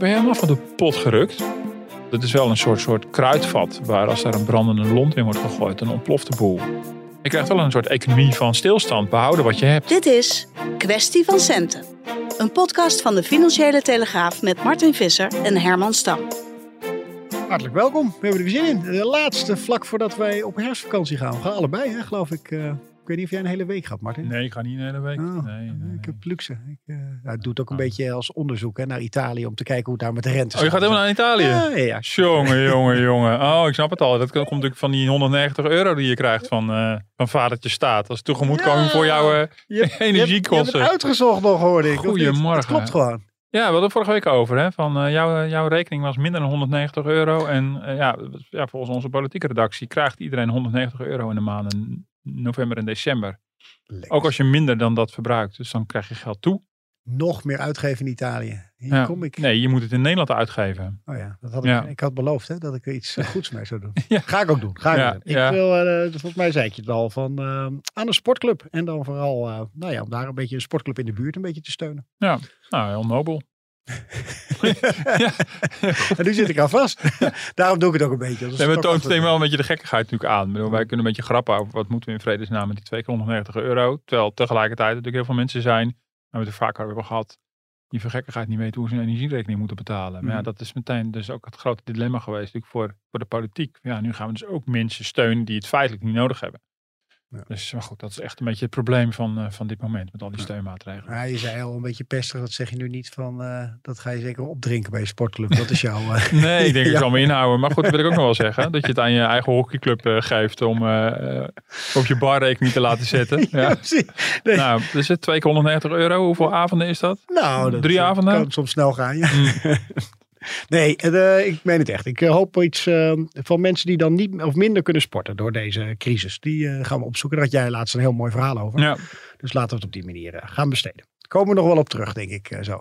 Ben je helemaal van de pot gerukt? Dat is wel een soort, soort kruidvat waar als daar een brandende lont in wordt gegooid, dan ontploft de boel. Je krijgt wel een soort economie van stilstand, behouden wat je hebt. Dit is Kwestie van Centen. Een podcast van de Financiële Telegraaf met Martin Visser en Herman Stam. Hartelijk welkom. We hebben er weer zin in. De laatste vlak voordat wij op herfstvakantie gaan. We gaan allebei, hè, geloof ik. Ik weet niet of jij een hele week gaat, Martin. Nee, ik ga niet een hele week. Oh, nee, nee, Ik heb luxe. Ik, uh, nou, het doet ook een oh. beetje als onderzoek hè, naar Italië om te kijken hoe het daar met de rente Oh, je gaat helemaal naar Italië? Ja. Jongen, jongen, jongen. Oh, ik snap het al. Dat komt natuurlijk van die 190 euro die je krijgt van, uh, van vadertje staat. Als tegemoetkoming ja, voor jouw uh, je, energiekosten. Je, hebt uitgezocht nog, hoorde ik. Goedemorgen. Dat klopt gewoon. Ja, we hadden het vorige week over. Hè, van, uh, jouw, jouw rekening was minder dan 190 euro. En uh, ja, ja, volgens onze politieke redactie krijgt iedereen 190 euro in de maanden november en december. Lekker. Ook als je minder dan dat verbruikt. Dus dan krijg je geld toe. Nog meer uitgeven in Italië. Hier Ja. kom ik. Nee, je moet het in Nederland uitgeven. Oh ja, dat had ik, Ja. ik had beloofd hè, dat ik er iets goeds mee zou doen. Ja. Ga ik ook doen. Ga ik, doen. ik wil, eh, volgens mij zei ik je het al, van, eh, aan een sportclub. En dan vooral, eh, nou ja, om daar een beetje een sportclub in de buurt een beetje te steunen. Ja, nou, heel nobel. Ja. En nu zit ik aan vast. Daarom doe ik het ook een beetje. Nee, toch het toont meteen wel een beetje de gekkigheid natuurlijk aan. Bedoel, wij kunnen een beetje grappen over wat moeten we in vredesnaam met die 2 keer 190 euro. Terwijl tegelijkertijd natuurlijk heel veel mensen zijn, waar we het er vaak over hebben gehad, die voor gekkigheid niet weten hoe ze hun energierekening moeten betalen. Maar ja, Mhm. dat is meteen dus ook het grote dilemma geweest natuurlijk voor, voor de politiek. Ja, nu gaan we dus ook mensen steunen die het feitelijk niet nodig hebben. Ja. Dus maar goed, dat is echt een beetje het probleem van, eh, van dit moment met al die steunmaatregelen. Ja, je zei al een beetje pestig, dat zeg je nu niet van, eh, dat ga je zeker opdrinken bij je sportclub. Dat is jouw... eh, Nee, ik denk ik zal me inhouden. Maar goed, dat wil ik ook nog wel zeggen. Dat je het aan je eigen hockeyclub geeft om op je barrekening te laten zetten. Ja. Nee. Nou, dus het 2 keer 190 euro. Hoeveel avonden is dat? Nou, dat Drie avonden? kan soms snel gaan, ja. Mm. Nee, eh, ik meen het echt. Ik eh, hoop iets eh, van mensen die dan niet of minder kunnen sporten door deze crisis. Die eh, gaan we opzoeken. Daar had jij laatst een heel mooi verhaal over. Ja, Dus laten we het op die manier eh, gaan besteden. Komen we nog wel op terug, denk ik eh, zo.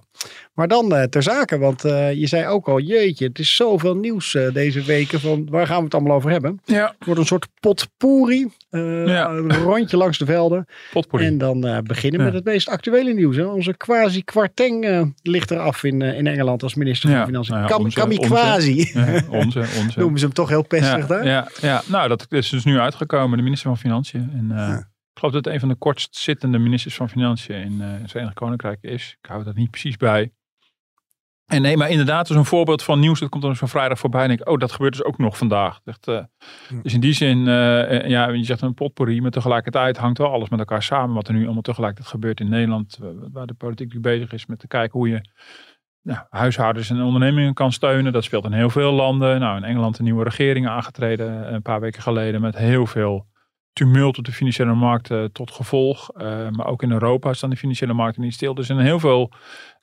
Maar dan eh, ter zake, want eh, je zei ook al, jeetje, het is zoveel nieuws deze weken. Van waar gaan we het allemaal over hebben? ja. Het wordt een soort potpourri. Ja. Een rondje langs de velden. potpourri. En dan beginnen Ja. met het meest actuele nieuws. Hè. Onze quasi Kwarteng ligt eraf in, in Engeland als minister van Financiën. nou Kam, onze- kamikaze. Onze, onze. Noemen ze hem toch heel pestig daar? ja, ja, nou dat is dus nu uitgekomen. De minister van Financiën. En, geloof dat het een van de kortst zittende ministers van Financiën in het Verenigd Koninkrijk is. Ik hou dat niet precies bij. En nee, maar inderdaad, dus een voorbeeld van nieuws. Dat komt dan zo'n vrijdag voorbij. En ik, oh, dat gebeurt dus ook nog vandaag. Echt, eh, Hm. Dus in die zin, eh, ja, je zegt een potpourri. Maar tegelijkertijd hangt wel alles met elkaar samen. Wat er nu allemaal tegelijkertijd gebeurt in Nederland. Waar de politiek nu bezig is met te kijken hoe je nou, huishoudens en ondernemingen kan steunen. Dat speelt in heel veel landen. Nou, in Engeland een nieuwe regering aangetreden een paar weken geleden met heel veel tumult op de financiële markten tot gevolg. Eh, maar ook in Europa staan de financiële markten niet stil. Dus er zijn heel veel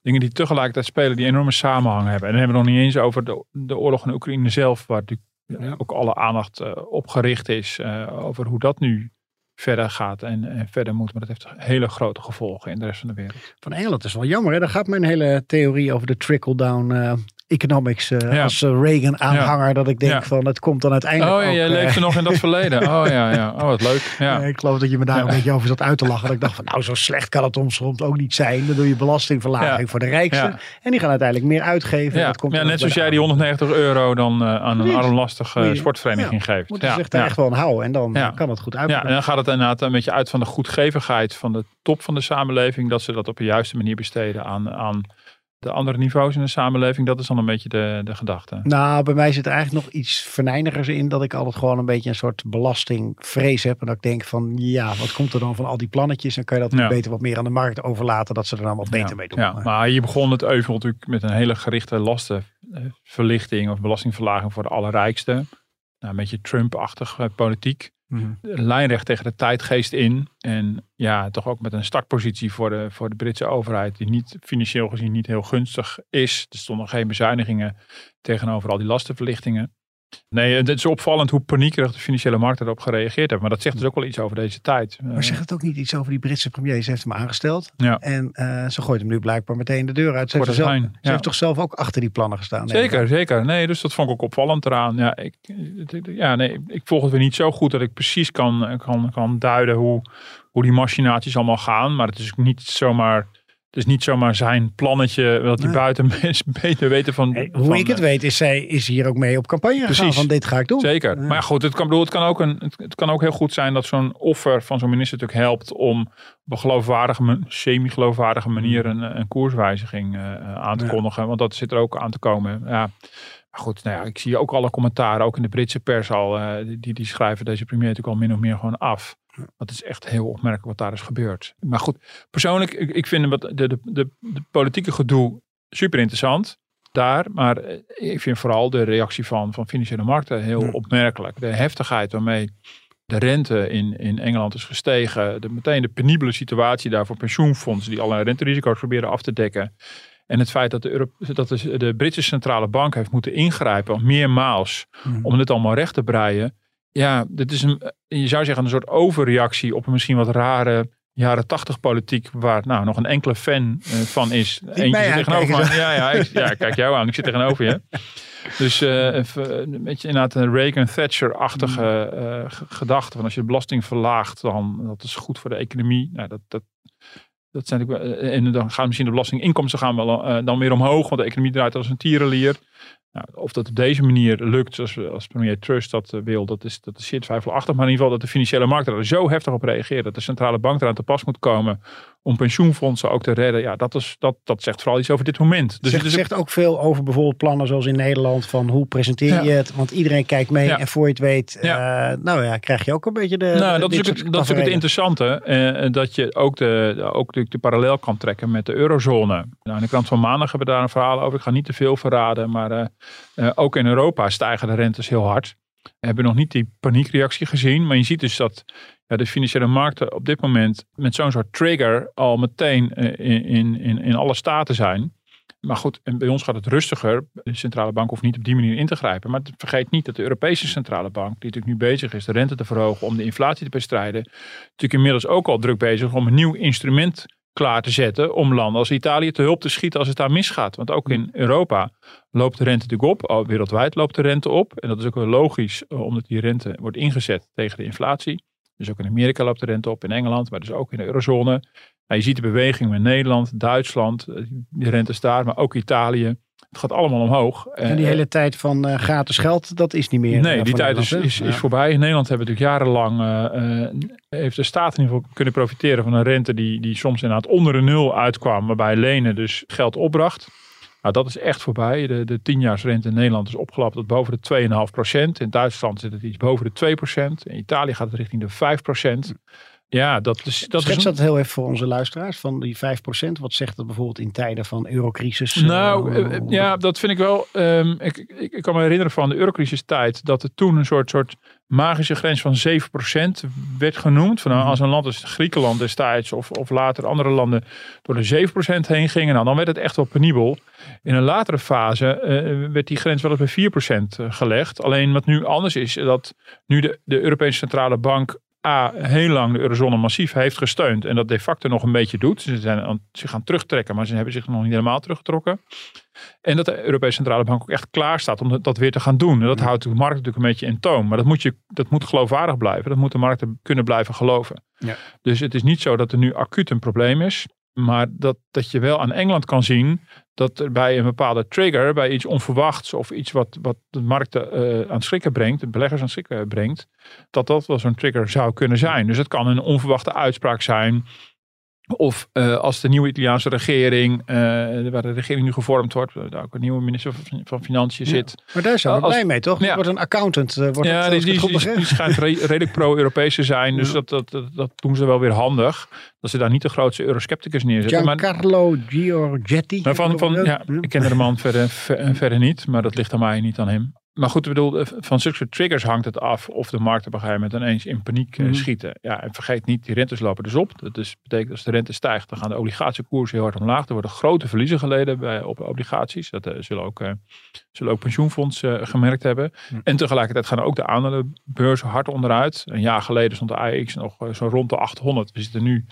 dingen die tegelijkertijd spelen die enorme samenhang hebben. En dan hebben we nog niet eens over de, de oorlog in Oekraïne zelf, waar natuurlijk Ja. ook alle aandacht eh, op gericht is eh, over hoe dat nu verder gaat en, en verder moet. Maar dat heeft hele grote gevolgen in de rest van de wereld. Van Engeland is wel jammer. Hè? Daar gaat mijn hele theorie over de trickle-down economics eh, Ja. als eh, Reagan-aanhanger. Dat ik denk Ja. van het komt dan uiteindelijk Oh ja, ook, jij eh, leeft er nog in dat verleden. Oh ja, ja. Oh, wat leuk. Ja. eh, ik geloof dat je me daar een Ja. beetje over zat uit te lachen. Dat ik dacht van nou zo slecht kan het soms ook niet zijn. Dan doe je belastingverlaging Ja. voor de rijksten. Ja. En die gaan uiteindelijk meer uitgeven. Ja, Dat komt ja, net zoals jij die armen. 190 euro dan eh, aan een armlastige je- sportvereniging geeft. Moeten ja, ze zich daar ja. echt wel aan houden. En dan Ja. kan het goed Ja, uitpakken. en dan gaat het inderdaad een beetje uit van de goedgevigheid van de top van de samenleving. Dat ze dat op de juiste manier besteden aan, aan de andere niveaus in de samenleving. Dat is dan een beetje de, de gedachte. Nou, bij mij zit er eigenlijk nog iets verneinigers in. Dat ik altijd gewoon een beetje een soort belastingvrees heb. En dat ik denk van, ja, wat komt er dan van al die plannetjes? Dan kan je dat Ja. beter wat meer aan de markt overlaten. Dat ze er dan wat beter ja, mee doen. Ja, Maar- maar je begon het euvel natuurlijk met een hele gerichte lastenverlichting of belastingverlaging voor de allerrijkste. Nou, een beetje Trump-achtig eh, Mhm. lijnrecht tegen de tijdgeest in. En ja, toch ook met een startpositie voor de, voor de Britse overheid, die niet financieel gezien niet heel gunstig is. Er stonden geen bezuinigingen tegenover al die lastenverlichtingen. Nee, het is opvallend hoe paniekerig de financiële markt erop gereageerd heeft. Maar dat zegt dus ook wel iets over deze tijd. Maar zegt het ook niet iets over die Britse premier? Ze heeft hem aangesteld. Ja. En eh, ze gooit hem nu blijkbaar meteen de deur uit. Ze, heeft, zelf, ze ja. heeft toch zelf ook achter die plannen gestaan? Zeker, zeker. Nee, dus dat vond ik ook opvallend eraan. Ja, ik, ja, nee, ik volg het weer niet zo goed dat ik precies kan, kan, kan duiden hoe, hoe die machinaties allemaal gaan. Maar het is ook niet zomaar, het is niet zomaar zijn plannetje dat Nee. buiten mensen beter weten van. Hey, hoe van, ik het eh, weet is zij is hier ook mee op campagne gegaan Precies. van dit ga ik doen. Zeker. Ja. Maar goed, het kan, bedoel, het, kan ook een, het, kan ook heel goed zijn dat zo'n offer van zo'n minister natuurlijk helpt om op een geloofwaardige, semi-geloofwaardige manier een, een koerswijziging eh, aan te Ja. kondigen. Want dat zit er ook aan te komen. Ja. Goed, nou ja, ik zie ook alle commentaren, ook in de Britse pers al, eh, die, die schrijven deze premier natuurlijk al min of meer gewoon af. Dat is echt heel opmerkelijk wat daar is gebeurd. Maar goed, persoonlijk, ik, ik vind wat de, de, de, de politieke gedoe super interessant daar. Maar eh, ik vind vooral de reactie van, van financiële markten heel Ja. opmerkelijk. De heftigheid waarmee de rente in, in Engeland is gestegen. De, meteen de penibele situatie daar voor pensioenfondsen die allerlei renterisico's proberen af te dekken. En het feit dat de, Euro- dat de, de Britse centrale bank heeft moeten ingrijpen meermaals Mhm. om dit allemaal recht te breien. Ja, dit is een, je zou zeggen een soort overreactie op een misschien wat rare jaren tachtig politiek waar nou nog een enkele fan eh, van is. mij zit tegenover me. Ja, ja, ik, ja, kijk jou aan. Ik zit tegenover je. Dus eh, een beetje inderdaad een Reagan-Thatcher-achtige eh, g- gedachte. Van als je de belasting verlaagt, dan dat is goed voor de economie. Nou, dat, dat, dat zijn natuurlijk, wel- en dan gaan misschien de belastinginkomsten gaan wel, eh, dan weer omhoog. Want de economie draait als een tierenlier. Nou, of dat op deze manier lukt, zoals, als premier Trust dat eh, wil, dat is, dat is zeer twijfelachtig. Maar in ieder geval dat de financiële markt er zo heftig op reageert. Dat de centrale bank eraan te pas moet komen om pensioenfondsen ook te redden. Ja, dat, is, dat, dat zegt vooral iets over dit moment. Dus zegt, het is zegt ook veel over bijvoorbeeld plannen zoals in Nederland. Van hoe presenteer Ja. je het? Want iedereen kijkt mee. Ja. En voor je het weet, Ja. eh, nou ja, krijg je ook een beetje de. Nou, dat is, ook het, dat is ook het interessante. eh, dat je ook de, ook de, de parallel kan trekken met de eurozone. Nou, in de krant van maandag hebben we daar een verhaal over. Ik ga niet te veel verraden. Maar eh, ook in Europa stijgen de rentes heel hard. We hebben nog niet die paniekreactie gezien. Maar je ziet dus dat ja, de financiële markten op dit moment met zo'n soort trigger al meteen eh, in, in, in, alle staten zijn. Maar goed, en bij ons gaat het rustiger. De centrale bank hoeft niet op die manier in te grijpen. Maar vergeet niet dat de Europese centrale bank, die natuurlijk nu bezig is de rente te verhogen om de inflatie te bestrijden, natuurlijk inmiddels ook al druk bezig om een nieuw instrument klaar te zetten om landen als Italië te hulp te schieten als het daar misgaat. Want ook in Europa loopt de rente natuurlijk op. Wereldwijd loopt de rente op. En dat is ook wel logisch, eh, omdat die rente wordt ingezet tegen de inflatie. Dus ook in Amerika loopt de rente op, in Engeland, maar dus ook in de eurozone. Nou, je ziet de beweging met Nederland, Duitsland, eh, die rente daar, maar ook Italië. Het gaat allemaal omhoog. En die Eh, hele tijd van eh, gratis geld, dat is niet meer. Nee, die tijd is, is, hè? is Ja. voorbij. In Nederland hebben we natuurlijk jarenlang, heeft de staat in ieder geval kunnen profiteren van een rente die, die soms inderdaad onder de nul uitkwam, waarbij lenen dus geld opbracht. Nou, dat is echt voorbij. De, de tienjaarsrente in Nederland is opgelapt tot boven de 2,5 procent. In Duitsland zit het iets boven de 2 procent. In Italië gaat het richting de 5 procent. Ja, dat is... Dat Schets is dat heel even voor onze luisteraars van die 5%. Wat zegt dat bijvoorbeeld in tijden van eurocrisis? Nou, Eh, eh, eh, ja, dat vind ik wel. ehm, ik, ik, ik kan me herinneren van de eurocrisistijd dat er toen een soort, soort magische grens van 7% werd genoemd. Van, nou, Mhm. als een land als Griekenland destijds of, of later andere landen door de 7% heen gingen, nou, dan werd het echt wel penibel. In een latere fase eh, werd die grens wel eens bij 4% gelegd. Alleen wat nu anders is, dat nu de, de Europese Centrale Bank A, heel lang de eurozone massief heeft gesteund en dat de facto nog een beetje doet. Ze zijn aan, zich gaan terugtrekken, maar ze hebben zich nog niet helemaal teruggetrokken. En dat de Europese Centrale Bank ook echt klaar staat om dat- dat weer te gaan doen. En dat houdt de markt natuurlijk een beetje in toom. Maar dat moet, je, dat moet geloofwaardig blijven. Dat moet de markten kunnen blijven geloven. Ja. Dus het is niet zo dat er nu acuut een probleem is. Maar dat, dat je wel aan Engeland kan zien dat er bij een bepaalde trigger, bij iets onverwachts of iets wat, wat de markten eh, aan het schrikken brengt, de beleggers aan het schrikken brengt, dat dat wel zo'n trigger zou kunnen zijn. Dus het kan een onverwachte uitspraak zijn. Of eh, als de nieuwe Italiaanse regering, eh, waar de regering nu gevormd wordt, waar daar ook een nieuwe minister van, Financiën Ja. zit. Maar daar zijn we als- blij mee, toch? Ja. Wordt een accountant. eh, wordt ja, het, die, die, schijnt re- redelijk pro-Europees te zijn. Dus Ja. dat, dat, dat, dat doen ze wel weer handig. Dat ze daar niet de grootste euroscepticus neerzetten. Maar, Giancarlo Giorgetti. maar van, van, ja, ik ken de man verder, ver- verder niet, maar dat ligt aan mij, niet aan hem. Maar goed, ik bedoel, eh, van zulke triggers hangt het af of de markten op een gegeven moment ineens in paniek Mhm. schieten. Ja, en vergeet niet, die rentes lopen dus op. Dat dus betekent als de rente stijgt, dan gaan de obligatiekoersen heel hard omlaag. Er worden grote verliezen geleden bij, op obligaties. Dat uh, zullen, ook, uh, zullen ook pensioenfondsen uh, gemerkt hebben. En tegelijkertijd gaan ook de aandelenbeurzen hard onderuit. Een jaar geleden stond de AX nog zo rond de 800. We zitten nu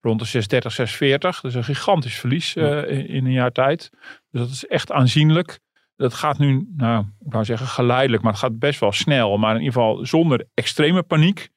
rond de 630, 640. Dus een gigantisch verlies in, in een jaar tijd. Dus dat is echt aanzienlijk. Dat gaat nu, nou, ik wou zeggen geleidelijk, maar het gaat best wel snel. Maar in ieder geval zonder extreme paniek.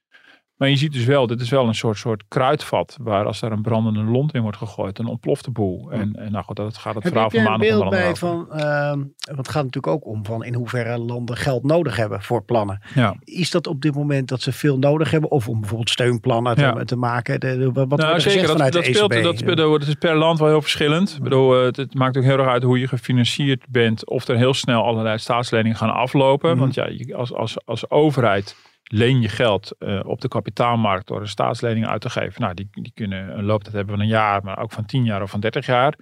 Maar je ziet dus wel, dit is wel een soort, soort kruidvat. Waar als daar een brandende lont in wordt gegooid, dan ontploft de boel. En, en nou goed, dat gaat het Heb, verhaal van maandag beeld onder bij van, uh, want het gaat natuurlijk ook om van in hoeverre landen geld nodig hebben voor plannen. Ja. Is dat op dit moment dat ze veel nodig hebben? Of om bijvoorbeeld steunplannen te, Ja. te maken? De, de- wat Nou, wordt er zeker. Dat, vanuit dat de speelt, ECB? dat speelt, het is per land wel heel verschillend. Ik bedoel, eh, het, het maakt ook heel erg uit hoe je gefinancierd bent. Of er heel snel allerlei staatsleningen gaan aflopen. Mhm. Want ja, als, als, als overheid leen je geld eh, op de kapitaalmarkt door een staatslening uit te geven. Nou, die, die kunnen een looptijd hebben van een jaar, maar ook van 10 jaar of van 30 jaar.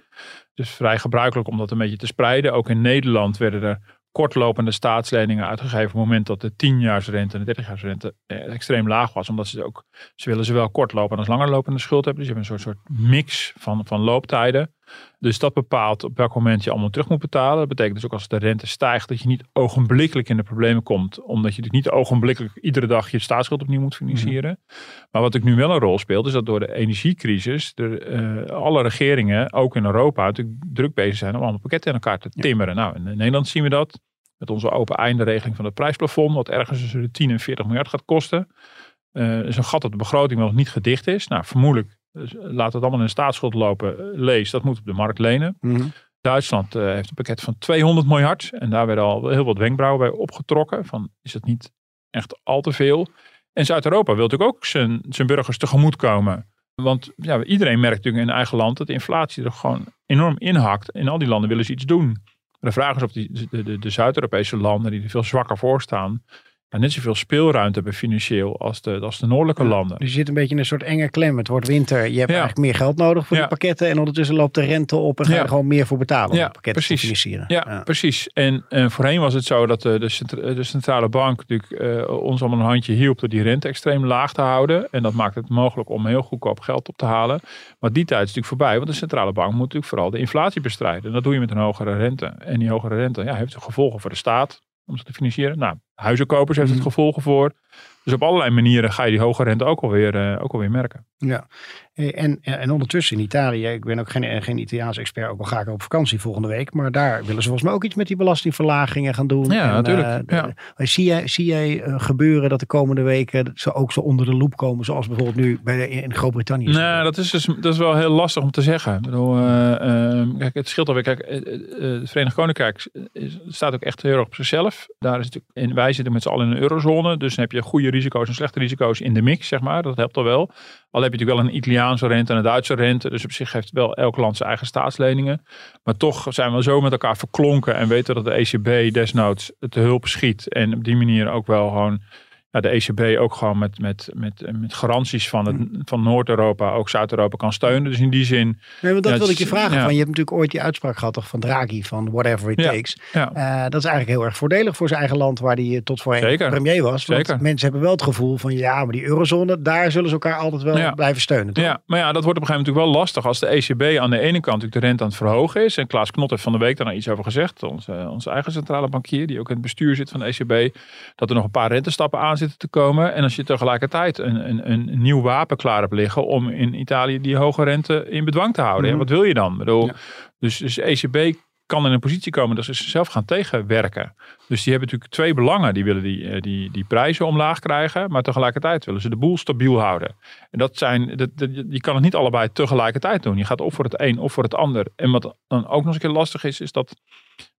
Dus vrij gebruikelijk om dat een beetje te spreiden. Ook in Nederland werden er kortlopende staatsleningen uitgegeven op het moment dat de 10-jaarsrente en de 30-jaarsrente eh, extreem laag was. Omdat ze ook, ze willen zowel kortlopende als langerlopende schuld hebben. Dus je hebt een soort, soort mix van, van looptijden. Dus dat bepaalt op welk moment je allemaal terug moet betalen. Dat betekent dus ook als de rente stijgt dat je niet ogenblikkelijk in de problemen komt. Omdat je dus niet ogenblikkelijk iedere dag je staatsschuld opnieuw moet financieren. Maar wat ik nu wel een rol speelt is dat door de energiecrisis er, eh, alle regeringen, ook in Europa, natuurlijk druk bezig zijn om allemaal pakketten in elkaar te timmeren. Nou, in Nederland zien we dat met onze open einde regeling van het prijsplafond, wat ergens tussen de 10 en 40 miljard gaat kosten. Uh, is een gat op de begroting wat nog niet gedicht is. Nou, vermoedelijk dus laat het allemaal in staatsschuld lopen. Lees, dat moet op de markt lenen. Mhm. Duitsland uh, heeft een pakket van 200 miljard. En daar werden al heel wat wenkbrauwen bij opgetrokken. Van, is het niet echt al te veel? En Zuid-Europa wil natuurlijk ook zijn, zijn burgers tegemoetkomen. Want ja, iedereen merkt natuurlijk in eigen land dat de inflatie er gewoon enorm inhakt. In al die landen willen ze iets doen. Maar de vraag is of die, de, de, de Zuid-Europese landen die er veel zwakker voor staan net zoveel speelruimte hebben financieel als de, als de noordelijke Ja, landen. Dus je zit een beetje in een soort enge klem. Het wordt winter. Je hebt Ja. eigenlijk meer geld nodig voor Ja. die pakketten. En ondertussen loopt de rente op en ga je er gewoon meer voor betalen om Ja, pakketten precies. te financieren. Ja, precies. En, en voorheen was het zo dat de, de, de centrale bank natuurlijk eh, ons allemaal een handje hielp door die rente extreem laag te houden. En dat maakt het mogelijk om heel goedkoop geld op te halen. Maar die tijd is natuurlijk voorbij, want de centrale bank moet natuurlijk vooral de inflatie bestrijden. En dat doe je met een hogere rente. En die hogere rente ja, heeft gevolgen voor de staat om ze te financieren. Nou, huizenkopers heeft het Mhm. gevolgen voor. Dus op allerlei manieren ga je die hoge rente ook alweer, eh, ook alweer merken. Ja. Eh, En, en, en ondertussen in Italië, ik ben ook geen, geen Italiaans expert, ook al ga ik op vakantie volgende week. Maar daar willen ze volgens mij ook iets met die belastingverlagingen gaan doen. Ja, En, natuurlijk. eh, Ja. eh, Zie jij, zie jij eh, gebeuren dat de komende weken ze ook zo onder de loep komen, zoals bijvoorbeeld nu bij de, in Groot-Brittannië? Nee, gebeurd? dat is, dus, dat is wel heel lastig om te zeggen. Ik bedoel, eh, eh, kijk, het scheelt alweer. Kijk, eh, eh, het Verenigd Koninkrijk is- staat ook echt heel erg op zichzelf. Daar is het, en wij zitten met z'n allen in een eurozone. Dus dan heb je goede risico's en slechte risico's in de mix, zeg maar. Dat helpt al wel. Al heb je natuurlijk wel een Italiaanse rente en een Duitse rente. Dus op zich heeft wel elk land zijn eigen staatsleningen. Maar toch zijn we zo met elkaar verklonken. En weten dat de ECB desnoods te hulp schiet. En op die manier ook wel gewoon ja, de ECB ook gewoon met, met, met, met garanties van, het, van Noord-Europa, ook Zuid-Europa kan steunen. Dus in die zin, Nee, want dat Ja, wil ik je vragen. ja. Van, je hebt natuurlijk ooit die uitspraak gehad toch, van Draghi van whatever it takes. ja, Eh, dat is eigenlijk heel erg voordelig voor zijn eigen land waar hij eh, tot voorheen Zeker. premier was. Want Zeker. mensen hebben wel het gevoel van ja, maar die eurozone, daar zullen ze elkaar altijd wel blijven steunen. toch? ja, maar ja, dat wordt op een gegeven moment natuurlijk wel lastig als de ECB aan de ene kant natuurlijk de rente aan het verhogen is. En Klaas Knot heeft van de week daar nou iets over gezegd, onze, onze eigen centrale bankier, die ook in het bestuur zit van de ECB, dat er nog een paar rentestappen aan zitten te komen. En als je tegelijkertijd een, een, een nieuw wapen klaar hebt liggen om in Italië die hoge rente in bedwang te houden. Mhm. wat wil je dan? Ik bedoel, Ja. Dus, dus de ECB kan in een positie komen dat ze zichzelf gaan tegenwerken. Dus die hebben natuurlijk twee belangen. Die willen die, eh, die, die prijzen omlaag krijgen, maar tegelijkertijd willen ze de boel stabiel houden. En dat zijn, dat, dat, je kan het niet allebei tegelijkertijd doen. Je gaat of voor het een of voor het ander. En wat dan ook nog eens een keer lastig is, is dat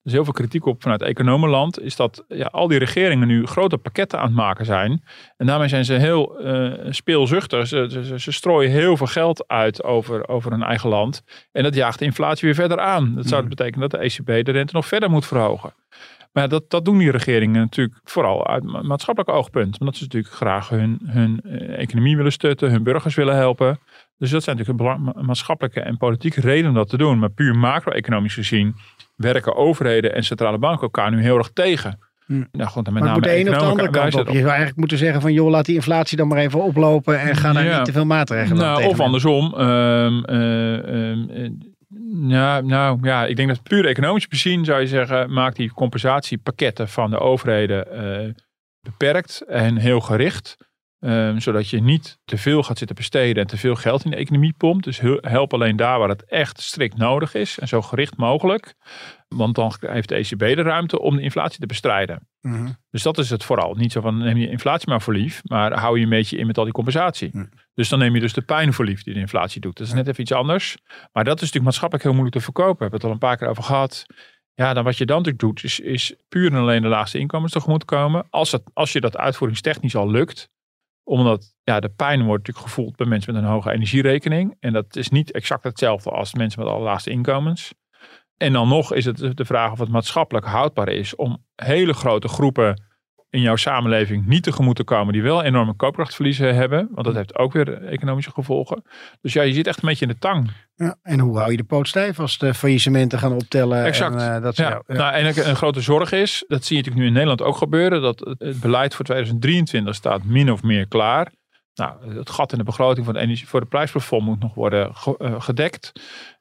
is heel veel kritiek op vanuit economenland, is dat ja, al die regeringen nu grote pakketten aan het maken zijn. En daarmee zijn ze heel eh, speelzuchtig. Ze, ze, strooien heel veel geld uit over, over hun eigen land. En dat jaagt de inflatie weer verder aan. Dat zou Mhm. betekenen dat de ECB de rente nog verder moet verhogen. Maar dat, dat doen die regeringen natuurlijk vooral uit ma- maatschappelijk oogpunt. Omdat ze natuurlijk graag hun, hun eh, economie willen stutten, hun burgers willen helpen. Dus dat zijn natuurlijk een maatschappelijke en politieke redenen om dat te doen. Maar puur macro-economisch gezien werken overheden en centrale banken elkaar nu heel erg tegen. Hm. Nou, goed, en met Maar name moet de een of de andere kant op. Je zou eigenlijk moeten zeggen van joh, laat die inflatie dan maar even oplopen en ga daar Ja. niet te veel maatregelen Nou, of andersom. ehm, ja, nou ja, ik denk dat puur economisch bezien zou je zeggen, maak die compensatiepakketten van de overheden eh, beperkt en heel gericht. Ehm, zodat je niet te veel gaat zitten besteden en te veel geld in de economie pompt. Dus help alleen daar waar het echt strikt nodig is en zo gericht mogelijk. Want dan heeft de ECB de ruimte om de inflatie te bestrijden. Mhm. Dus dat is het vooral. Niet zo van neem je inflatie maar voor lief, maar hou je een beetje in met al die compensatie. Dus dan neem je dus de pijn voor lief die de inflatie doet. Dat is net even iets anders. Maar dat is natuurlijk maatschappelijk heel moeilijk te verkopen. We hebben het al een paar keer over gehad. Ja, dan wat je dan natuurlijk doet, is, is puur en alleen de laagste inkomens tegemoet komen. Als, als je dat uitvoeringstechnisch al lukt. Omdat ja, de pijn wordt natuurlijk gevoeld bij mensen met een hoge energierekening. En dat is niet exact hetzelfde als mensen met allerlaagste inkomens. En dan nog is het de vraag of het maatschappelijk houdbaar is om hele grote groepen in jouw samenleving niet tegemoet te komen die wel enorme koopkrachtverliezen hebben. Want dat heeft ook weer economische gevolgen. Dus ja, je zit echt een beetje in de tang. Ja, en hoe hou je de poot stijf als de faillissementen gaan optellen? Exact. En, eh, dat Ja. Nou, en een, grote zorg is, dat zie je natuurlijk nu in Nederland ook gebeuren, dat het beleid voor 2023 staat min of meer klaar. Nou, het gat in de begroting voor, de energie, voor de prijsplafond moet nog worden ge- eh, gedekt.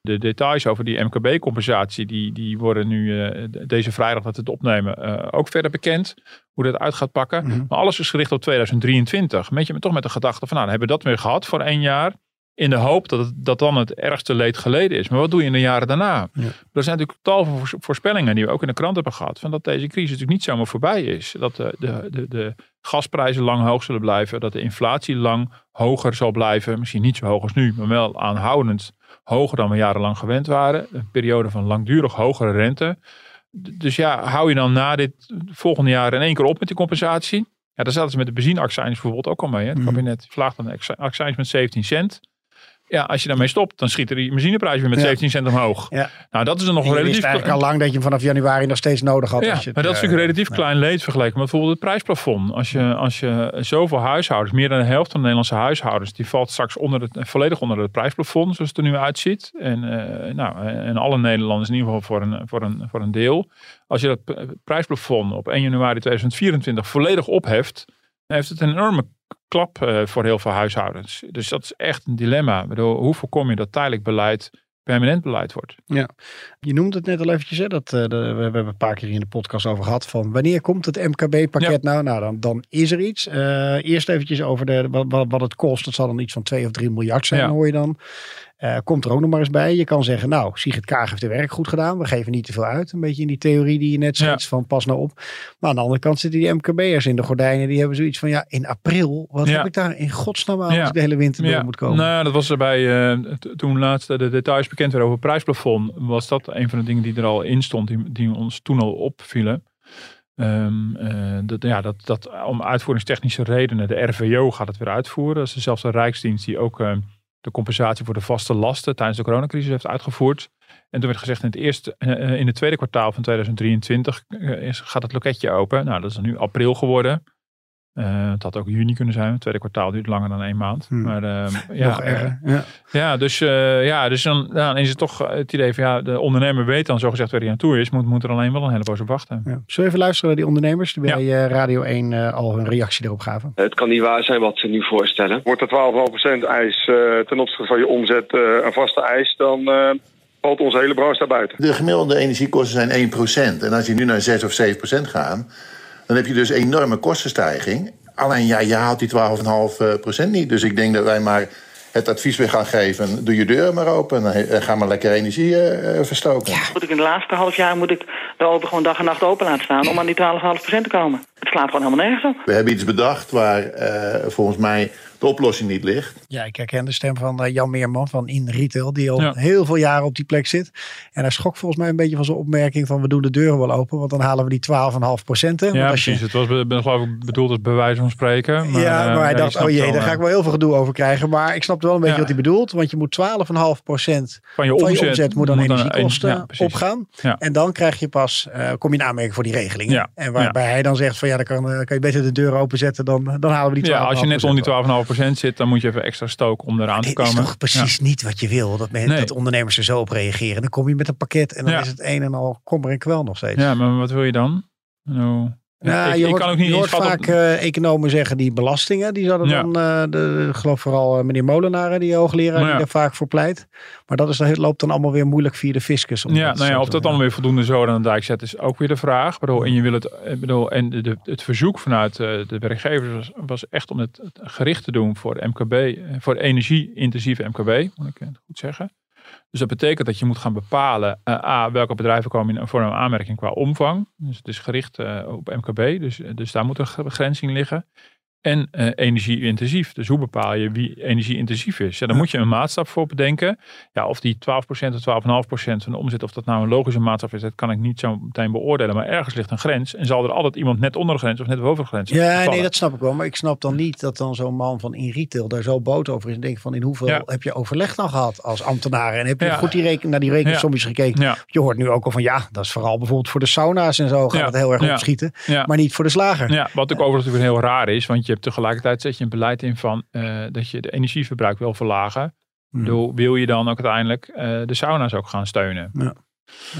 De details over die MKB-compensatie, die, die worden nu eh, deze vrijdag dat het opnemen eh, ook verder bekend. Hoe dat uit gaat pakken. Mhm. Maar alles is gericht op 2023. Met je toch met de gedachte van, nou, dan hebben we dat weer gehad voor één jaar. In de hoop dat, het, dat dan het ergste leed geleden is. Maar wat doe je in de jaren daarna? Ja. Er zijn natuurlijk tal van voors- voorspellingen die we ook in de krant hebben gehad. Van dat deze crisis natuurlijk niet zomaar voorbij is. Dat de, de, de, de gasprijzen lang hoog zullen blijven. Dat de inflatie lang hoger zal blijven. Misschien niet zo hoog als nu, maar wel aanhoudend hoger dan we jarenlang gewend waren. Een periode van langdurig hogere rente. Dus ja, hou je dan na dit volgende jaar in één keer op met die compensatie? Ja, daar zaten ze met de benzineaccijns bijvoorbeeld ook al mee. Hè? Het Mhm. kabinet verlaagt dan de acci- accijns met 17 cent. Ja, als je daarmee stopt, dan schiet er die benzineprijs weer met Ja. 17 cent omhoog. Ja. Nou, dat is er nog je relatief... eigenlijk al lang dat je hem vanaf januari nog steeds nodig had. Ja, als je maar dat is eh, natuurlijk relatief ja. klein leed vergeleken met bijvoorbeeld het prijsplafond. Als je, als je zoveel huishoudens, meer dan de helft van de Nederlandse huishoudens, die valt straks onder het, volledig onder het prijsplafond, zoals het er nu uitziet. En, eh, nou, en alle Nederlanders in ieder geval voor een, voor een, voor een deel. Als je dat prijsplafond op 1 januari 2024 volledig opheft, dan heeft het een enorme klap eh, voor heel veel huishoudens. Dus dat is echt een dilemma. Ik bedoel, hoe voorkom je dat tijdelijk beleid permanent beleid wordt? Je noemt het net al eventjes, hè, dat, eh, de- we hebben een paar keer in de podcast over gehad van wanneer komt het MKB-pakket nou? Nou, dan, dan is er iets. Eh, eerst eventjes over de, wat, wat, wat het kost. Dat zal dan iets van 2 of 3 miljard zijn, Ja. hoor je dan. Eh, komt er ook nog maar eens bij. Je kan zeggen, nou, Sigrid Kaag heeft de werk goed gedaan. We geven niet te veel uit. Een beetje in die theorie die je net Ja. schetst van pas nou op. Maar aan de andere kant zitten die MKB'ers in de gordijnen. Die hebben zoiets van, ja, in april, wat Ja. heb ik daar in godsnaam aan Ja. als ik de hele winter door moet komen? Nou, ja, dat was er bij, eh, toen laatst de details bekend werden over het prijsplafond, was dat een van de dingen die er al in stond, die, die ons toen al opvielen. Ehm, eh, dat, ja, dat, dat om uitvoeringstechnische redenen, de RVO gaat het weer uitvoeren. Dat is dezelfde Rijksdienst die ook de compensatie voor de vaste lasten tijdens de coronacrisis heeft uitgevoerd. En toen werd gezegd in het eerste, eh, in het tweede kwartaal van 2023 eh, gaat het loketje open. Nou, dat is nu april geworden. Eh, het had ook juni kunnen zijn. Het tweede kwartaal duurt langer dan één maand. Hmm. Maar ehm, ja, Nog erger. Ja. ja, dus, eh, ja, dus dan, dan is het toch het idee van ja, de ondernemer weet dan zogezegd waar hij aan toe is, moet, moet er alleen wel een hele poos op wachten. Ja. Zullen we even luisteren naar die ondernemers die bij eh, Radio 1 eh, al hun reactie erop gaven? Het kan niet waar zijn wat ze nu voorstellen. Wordt er 12,5% eis eh, ten opzichte van je omzet eh, een vaste eis, dan eh, valt onze hele branche daar buiten. De gemiddelde energiekosten zijn 1%. En als je nu naar 6 of 7% gaat, dan heb je dus enorme kostenstijging. Alleen ja, je haalt die 12,5% niet. Dus ik denk dat wij maar het advies weer gaan geven. Doe je deuren maar open en ga maar lekker energie eh, verstoken. Moet ik in de laatste half jaar moet ik de open gewoon dag en nacht open laten staan om aan die 12,5% te komen. Het slaat gewoon helemaal nergens op. We hebben iets bedacht waar eh, volgens mij de oplossing niet ligt. Ja, ik herken de stem van eh, Jan Meerman van In Retail, die al Ja. heel veel jaren op die plek zit. En hij schrok volgens mij een beetje van zijn opmerking van we doen de deuren wel open, want dan halen we die 12,5 procent. Ja, als je, precies. Het was be- ben, geloof ik bedoeld als bewijs van spreken. Maar, ja, eh, maar hij je dacht, oh jee, wel, daar ga eh, ik wel heel veel gedoe over krijgen. Maar ik snapte wel een beetje Ja. wat hij bedoelt. Want je moet 12,5 procent van je van omzet, je omzet moet dan moet energiekosten ja, precies. opgaan. Ja. En dan krijg je pas, eh, kom je in aanmerking voor die regelingen. Ja. En waarbij hij dan zegt van ja, dan kan, eh, kan je beter de deur openzetten, dan, dan halen we die 12,5 Ja, als je net onder die 12,5% zit, dan moet je even extra stoken om eraan te komen. is toch precies niet wat je wil. Dat, men, Nee. dat ondernemers er zo op reageren. Dan kom je met een pakket en dan Ja. is het een en al kommer en kwel nog steeds. Ja, maar wat wil je dan? Nou, Ja, ik, je ik kan ook niet je hoort vaak op- eh, economen zeggen die belastingen, die zouden Ja. dan, eh, de, ik geloof vooral eh, meneer Molenaar, die hoogleraar, die daar vaak voor pleit. Maar dat is, dat loopt dan allemaal weer moeilijk via de fiscus. om Ja, nou zo of dat dan weer voldoende zoden aan de dijk zet, is ook weer de vraag. Bedoel, en je wil het, bedoel, en de, de- het verzoek vanuit de werkgevers was, was echt om het, gericht te doen voor MKB, voor energie-intensieve MKB, moet ik het goed zeggen. Dus dat betekent dat je moet gaan bepalen, eh, A, welke bedrijven komen in een aanmerking qua omvang. Dus het is gericht eh, op MKB, dus, dus daar moet een begrenzing liggen. En eh, energie-intensief. Dus hoe bepaal je wie energie-intensief is? Ja, dan moet je een maatstaf voor bedenken. Ja, of die 12% of 12,5% van de omzet, of dat nou een logische maatstaf is, dat kan ik niet zo meteen beoordelen. Maar ergens ligt een grens. En zal er altijd iemand net onder de grens of net boven de grens Ja, vallen. nee, dat snap ik wel. Maar ik snap dan niet dat dan zo'n man van in retail daar zo boos over is. En denk van in hoeveel Ja. heb je overleg dan gehad als ambtenaar? En heb je Ja. goed die reken, naar die rekensommetjes gekeken? Je hoort nu ook al van ja, dat is vooral bijvoorbeeld voor de sauna's en zo gaat het heel erg opschieten. Maar niet voor de slager. Ja, wat ook overigens heel raar is, want je hebt tegelijkertijd zet je een beleid in van eh, dat je de energieverbruik wil verlagen. Hmm. Door, wil je dan ook uiteindelijk eh, de sauna's ook gaan steunen? Nou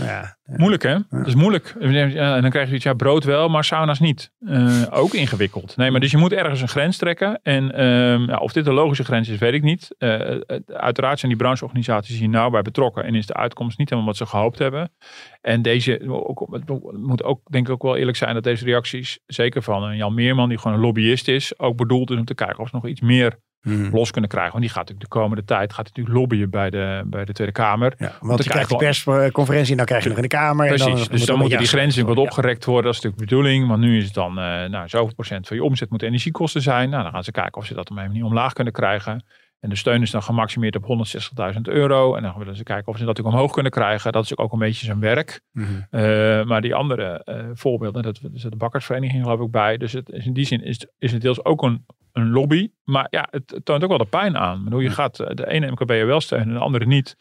Ja, Moeilijk hè? Dat is moeilijk. En dan krijg je iets, ja, brood wel, maar sauna's niet. Eh, ook ingewikkeld. Nee, maar dus je moet ergens een grens trekken. En ehm, ja, of dit een logische grens is, weet ik niet. Eh, eh, uiteraard zijn die brancheorganisaties hier nauw bij betrokken. En is de uitkomst niet helemaal wat ze gehoopt hebben. En deze, ook, het moet ook denk ik ook wel eerlijk zijn dat deze reacties, zeker van een Jan Meerman, die gewoon een lobbyist is, ook bedoeld is om te kijken of ze nog iets meer Hmm. los kunnen krijgen. Want die gaat natuurlijk de komende tijd gaat natuurlijk lobbyen bij de, bij de Tweede Kamer. Ja, dan want je krijgt de persconferentie en dan krijg je nog in de Kamer. Precies, en dan, dus dan moet moeten die grenzen wat opgerekt worden. Dat is natuurlijk de bedoeling. Want nu is het dan, eh nou, zoveel procent van je omzet moet energiekosten zijn. Nou, dan gaan ze kijken of ze dat op een manier omlaag kunnen krijgen. En de steun is dan gemaximeerd op 160.000 euro. En dan willen ze kijken of ze dat ook omhoog kunnen krijgen. Dat is ook een beetje zijn werk. Mhm. Eh, maar die andere eh, voorbeelden, dat er zit de bakkersvereniging geloof ik ook bij. Dus het is in die zin is, is het deels ook een, een lobby. Maar ja, het, het toont ook wel de pijn aan. Bedoel, je gaat eh, de ene MKB'er wel steunen en de andere niet.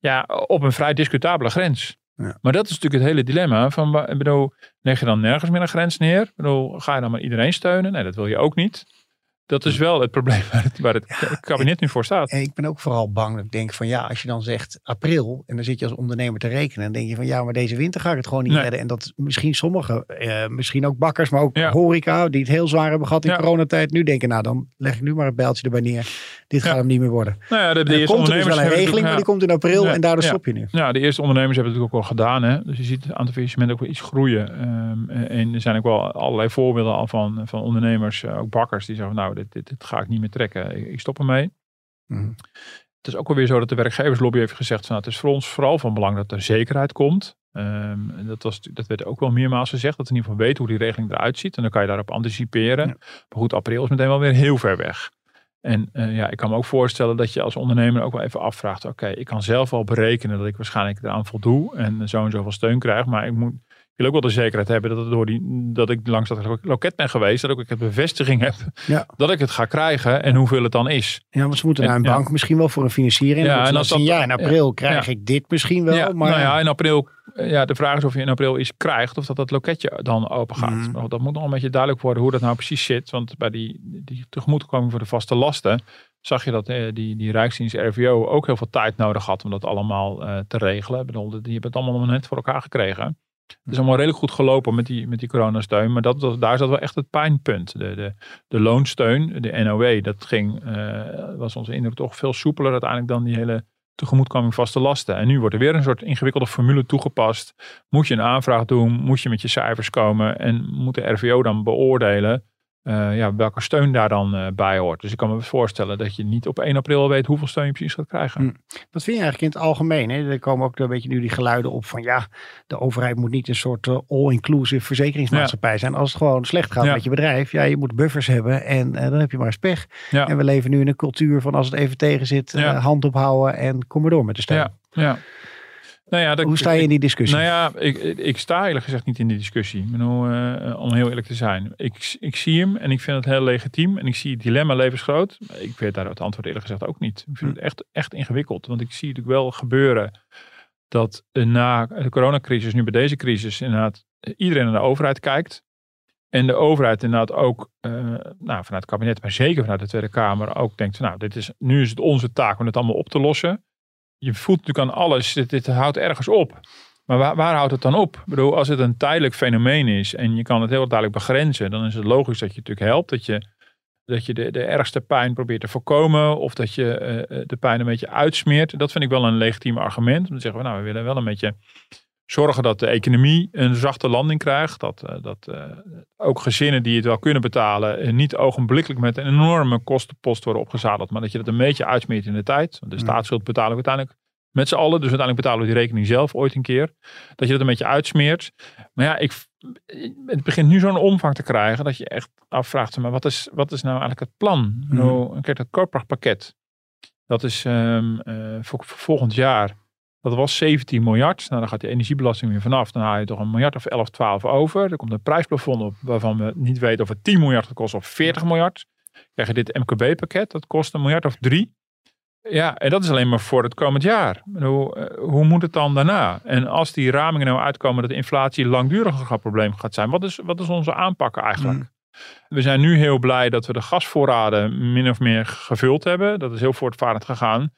Ja, op een vrij discutabele grens. Ja. Maar dat is natuurlijk het hele dilemma. Van, bedoel, leg je dan nergens meer een grens neer? Ik bedoel, ga je dan maar iedereen steunen? Nee, dat wil je ook niet. Dat is wel het probleem waar het, waar het kabinet nu voor staat. En ik ben ook vooral bang dat ik denk van ja, als je dan zegt april en dan zit je als ondernemer te rekenen. Dan denk je van ja, maar deze winter ga ik het gewoon niet Nee. redden. En dat misschien sommigen, eh, misschien ook bakkers, maar ook Ja. horeca, die het heel zwaar hebben gehad in Ja. coronatijd. Nu denken, nou dan leg ik nu maar het bijltje erbij neer. Dit gaat hem niet meer worden. Nou ja, de, de Er eerste komt er dus wel een ondernemers regeling, maar die komt in april en daardoor stop je nu. Ja, de eerste ondernemers hebben het natuurlijk ook wel gedaan. Hè? Dus je ziet het aantal faillissementen ook wel iets groeien. Ehm, en er zijn ook wel allerlei voorbeelden al van, van ondernemers, eh, ook bakkers, die zeggen: Nou, dit, dit, dit ga ik niet meer trekken. Ik, ik stop ermee. Mhm. Het is ook wel weer zo dat de werkgeverslobby heeft gezegd: van, nou, Het is voor ons vooral van belang dat er zekerheid komt. Ehm, en dat, was, dat werd ook wel meermaals gezegd, dat we in ieder geval weten hoe die regeling eruit ziet. En dan kan je daarop anticiperen. Ja. Maar goed, april is meteen wel weer heel ver weg. En eh, ja, ik kan me ook voorstellen dat je als ondernemer ook wel even afvraagt. Oké, ik kan zelf wel berekenen dat ik waarschijnlijk eraan voldoe en zo en zoveel steun krijg. Maar ik moet, wil ook wel de zekerheid hebben dat, het door die, dat ik langs dat lo- loket ben geweest. Dat ook ik een bevestiging heb Ja. dat ik het ga krijgen en hoeveel het dan is. Ja, want ze moeten En- naar een bank misschien wel voor een financiering. Ja, en dan zien, ja, in april krijg ik dit misschien wel. ja, maar nou ja, in april. Ja, de vraag is of je in april iets krijgt of dat dat loketje dan open gaat. Maar Dat moet nog een beetje duidelijk worden hoe dat nou precies zit. Want bij die, die tegemoetkoming voor de vaste lasten zag je dat eh, die, die Rijksdienst RVO ook heel veel tijd nodig had om dat allemaal eh, te regelen. Ik bedoel, die hebben het allemaal nog net voor elkaar gekregen. Het is allemaal redelijk goed gelopen met die, met die coronasteun. Maar dat, was- daar zat wel echt het pijnpunt. De, de, de loonsteun, de NOW, dat ging, eh, was onze indruk toch veel soepeler uiteindelijk dan die hele tegemoetkoming vaste lasten. En nu wordt er weer een soort ingewikkelde formule toegepast. Moet je een aanvraag doen, moet je met je cijfers komen en moet de RVO dan beoordelen eh, ja, welke steun daar dan eh, bij hoort. Dus ik kan me voorstellen dat je niet op 1 april weet hoeveel steun je precies gaat krijgen. Hm. Wat vind je eigenlijk in het algemeen? Hè? Er komen ook een beetje nu die geluiden op van ja, de overheid moet niet een soort eh, all-inclusive verzekeringsmaatschappij zijn. Als het gewoon slecht gaat Ja. met je bedrijf, ja, je moet buffers hebben en dan heb je maar eens pech. Ja. En we leven nu in een cultuur van als het even tegen zit, hand ophouden en kom maar door met de steun. Ja, ja. Nou ja, dat, Hoe sta je in die discussie? Nou ja, ik, ik, sta eerlijk gezegd niet in die discussie. Ik bedoel, eh, om heel eerlijk te zijn. Ik, ik zie hem en ik vind het heel legitiem. En ik zie het dilemma levensgroot. Ik weet daar het antwoord eerlijk gezegd ook niet. Ik vind het echt, echt ingewikkeld. Want ik zie natuurlijk wel gebeuren dat eh, na de coronacrisis, nu bij deze crisis, inderdaad iedereen naar de overheid kijkt. En de overheid inderdaad ook, eh, nou, vanuit het kabinet, maar zeker vanuit de Tweede Kamer, ook denkt: nou, dit is, nu is het onze taak om het allemaal op te lossen. Je voelt natuurlijk aan alles, dit, houdt ergens op. Maar waar, waar houdt het dan op? Ik bedoel, als het een tijdelijk fenomeen is en je kan het heel duidelijk begrenzen, dan is het logisch dat je natuurlijk helpt. Dat je, dat je de, de ergste pijn probeert te voorkomen of dat je eh, de pijn een beetje uitsmeert. Dat vind ik wel een legitiem argument. Te zeggen, we, nou, we willen wel een beetje zorgen dat de economie een zachte landing krijgt. Dat, uh, dat uh, ook gezinnen die het wel kunnen betalen, uh, niet ogenblikkelijk met een enorme kostenpost worden opgezadeld. Maar dat je dat een beetje uitsmeert in de tijd. Want de staatsschuld betalen we uiteindelijk met z'n allen. Dus uiteindelijk betalen we die rekening zelf ooit een keer. Dat je dat een beetje uitsmeert. Maar ja, ik, het begint nu zo'n omvang te krijgen dat je echt afvraagt. Maar wat is, wat is nou eigenlijk het plan? Mm. Nou, kijk, dat koopkrachtpakket. Dat is um, voor, voor volgend jaar dat was 17 miljard. Nou, dan gaat de energiebelasting weer vanaf. Dan haal je toch een miljard of 11, 12 over. Er komt een prijsplafond op waarvan we niet weten of het 10 miljard kosten of 40 miljard. Krijg je dit MKB-pakket, dat kost een miljard of drie. Ja, en dat is alleen maar voor het komend jaar. Hoe, hoe moet het dan daarna? En als die ramingen nou uitkomen dat de inflatie langdurig een probleem gaat zijn, wat is, wat is onze aanpak eigenlijk? Mm. We zijn nu heel blij dat we de gasvoorraden min of meer gevuld hebben. Dat is heel voortvarend gegaan.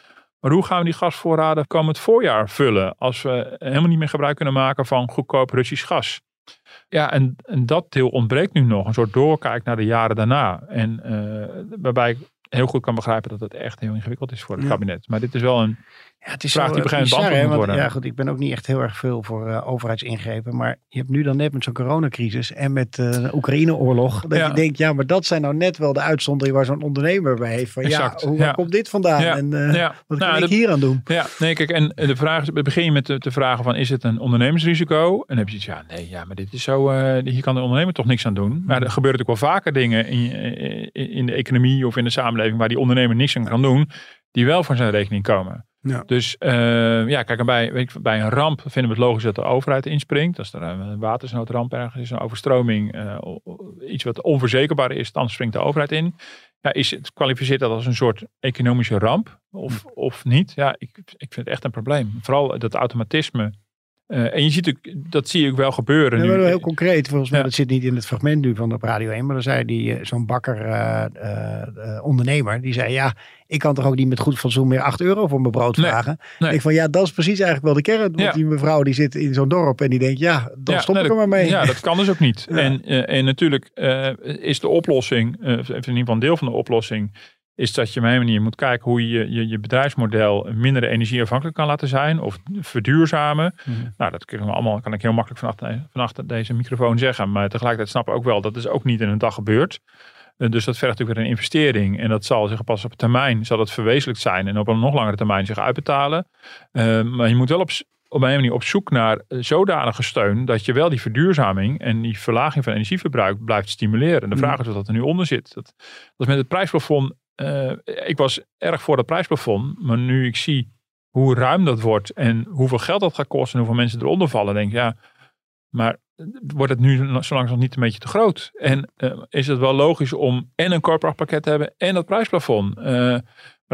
Maar hoe gaan we die gasvoorraden komend voorjaar vullen als we helemaal niet meer gebruik kunnen maken van goedkoop Russisch gas? Ja, en, en dat deel ontbreekt nu nog. Een soort doorkijk naar de jaren daarna. En uh, waarbij ik heel goed kan begrijpen dat het echt heel ingewikkeld is voor het ja. kabinet. Maar dit is wel een ja, het is vraag die begint beantwoord moet worden. Ja, goed, ik ben ook niet echt heel erg veel voor uh, overheidsingrepen. Maar je hebt nu dan net met zo'n coronacrisis en met uh, de Oekraïne-oorlog. Dat ja. je denkt, ja, maar dat zijn nou net wel de uitzonderingen waar zo'n ondernemer bij heeft. Van exact. ja, hoe ja. komt dit vandaan? En uh, wat nou, kan ik hier aan doen? Ja, nee, kijk, en de vraag is, begin je met te, vragen van, is het een ondernemersrisico? En dan heb je iets, ja, nee, ja, maar dit is zo, hier kan de ondernemer toch niks aan doen. Maar er gebeuren natuurlijk wel vaker dingen in, in, in de economie of in de samenleving waar die ondernemer niks aan kan doen, die wel van zijn rekening komen. Ja. Dus uh, ja, kijk, bij, weet ik, bij een ramp vinden we het logisch dat de overheid inspringt. Als er een watersnoodramp ergens is, een overstroming, uh, iets wat onverzekerbaar is, dan springt de overheid in. Ja, is het, kwalificeert dat als een soort economische ramp of, of niet? Ja, ik, ik vind het echt een probleem. Vooral dat automatisme uh, en je ziet ook, dat zie je ook wel gebeuren. Ja, nu. heel concreet, volgens mij, ja. dat zit niet in het fragment nu van op Radio 1, maar dan zei die uh, zo'n bakker uh, ondernemer, die zei ja, ik kan toch ook niet met goed fatsoen meer 8 euro voor mijn brood nee, vragen. Nee. Ik van ja, dat is precies eigenlijk wel de kern. Want ja. die mevrouw die zit in zo'n dorp en die denkt ja, dan stop ik er maar mee. Ja, dat kan dus ook niet. En, en natuurlijk is de oplossing, in ieder geval een deel van de oplossing, is dat je op een manier moet kijken hoe je je, je bedrijfsmodel minder energieafhankelijk kan laten zijn of verduurzamen. Mm -hmm. Nou, dat kan, allemaal, kan ik heel makkelijk vanaf, vanaf deze microfoon zeggen, maar tegelijkertijd snap ik ook wel dat is ook niet in een dag gebeurd. Uh, dus dat vergt natuurlijk weer een investering en dat zal zich pas op termijn zal dat verwezenlijkt zijn en op een nog langere termijn zich uitbetalen. Uh, maar je moet wel op, op een manier op zoek naar zodanige steun dat je wel die verduurzaming en die verlaging van energieverbruik blijft stimuleren. En de vraag is wat dat er nu onder zit. Dat, dat is met het prijsplafond uh, ik was erg voor het prijsplafond. Maar nu ik zie hoe ruim dat wordt en hoeveel geld dat gaat kosten en hoeveel mensen eronder vallen, denk ik ja, maar wordt het nu zo langzaam niet een beetje te groot? En uh, is het wel logisch om en een corporate te hebben en dat prijsplafond? Uh,